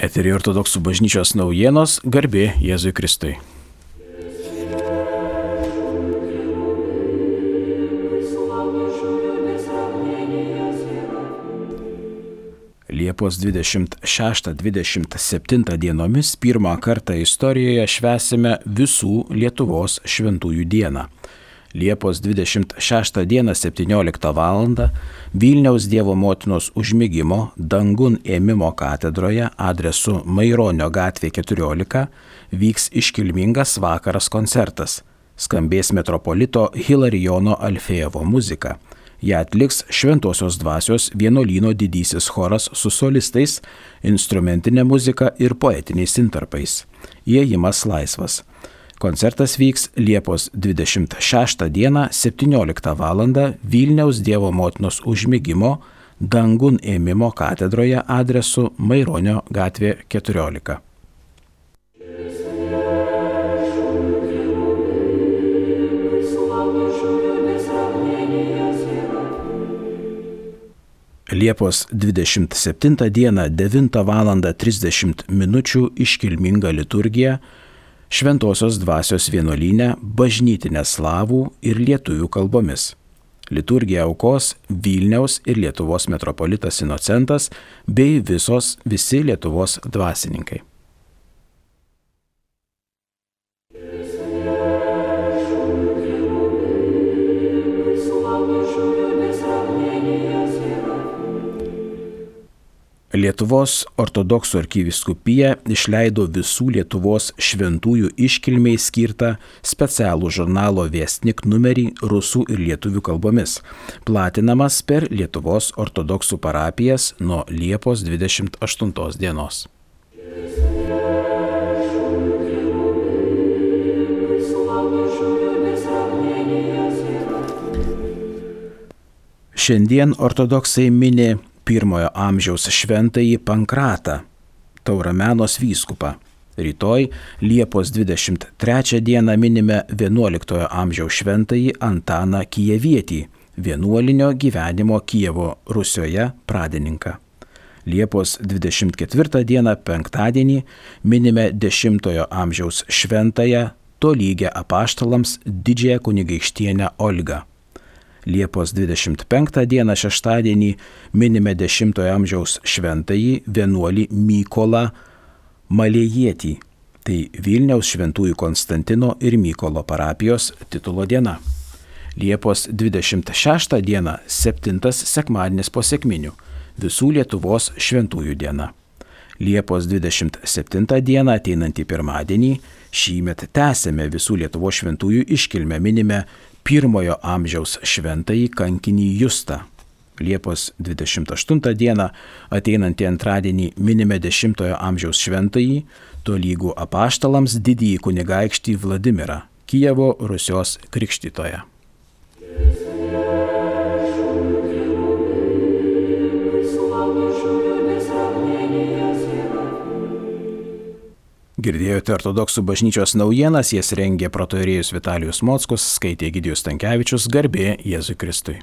Eterį ortodoksų bažnyčios naujienos garbė Jėzui Kristui. Liepos 26-27 dienomis pirmą kartą istorijoje švesime visų Lietuvos šventųjų dieną. Liepos 26 dieną 17 val. Vilniaus Dievo motinos užmygimo dangun ėmimo katedroje adresu Maironio gatvė 14 vyks iškilmingas vakaras koncertas. Skambės metropolito Hilarijono Alfėjevo muzika. Ją atliks Šventojios dvasios vienuolyno didysis choras su solistais, instrumentinė muzika ir poetiniais intarpais. Įėjimas laisvas. Koncertas vyks Liepos 26 dieną 17 val. Vilniaus Dievo motinos užmygimo dangun ėmimo katedroje adresu Maironio gatvė 14. Liepos 27 dieną 9 val. 30 min. iškilminga liturgija Šventojios dvasios vienuolynė bažnytinė slavų ir lietuvių kalbomis. Liturgiją aukos Vilniaus ir Lietuvos metropolitas Inocentas bei visos visi Lietuvos dvasininkai. Lietuvos ortodoksų arkiviskupija išleido visų Lietuvos šventųjų iškilmiai skirtą specialų žurnalo Viestnik numerį rusų ir lietuvių kalbomis, platinamas per Lietuvos ortodoksų parapijas nuo Liepos 28 dienos. Šiandien ortodoksai mini pirmojo amžiaus šventąjį Pankratą, Tauramenos vyskupą. Rytoj Liepos 23 dieną minime 11 amžiaus šventąjį Antaną Kijevietį, vienuolinio gyvenimo Kijevo Rusioje pradininką. Liepos 24 dieną penktadienį minime 10 amžiaus šventąją tolygę apaštalams didžiąją kunigaikštienę Olgą. Liepos 25 dieną šeštadienį minime 10-ojo amžiaus šventąjį vienuolį Mykolą Malėjietį. Tai Vilniaus šventųjų Konstantino ir Mykolo parapijos titulo diena. Liepos 26 diena - septintas sekmadienis po sėkminių - visų Lietuvos šventųjų diena. Liepos 27 dieną ateinantį pirmadienį šįmet tęsėme visų Lietuvos šventųjų iškilmę minime pirmojo amžiaus šventąjį kankinį Justą. Liepos 28 dieną ateinantį antradienį minime 10 amžiaus šventąjį, tolygų apaštalams didįjį kunigaikštį Vladimirą, Kijevo Rusios krikštytoje. Girdėjote ortodoksų bažnyčios naujienas, jas rengė protorėjus Vitalijus Mockus, skaitė Gidijus Tankievičius, garbė Jėzui Kristui.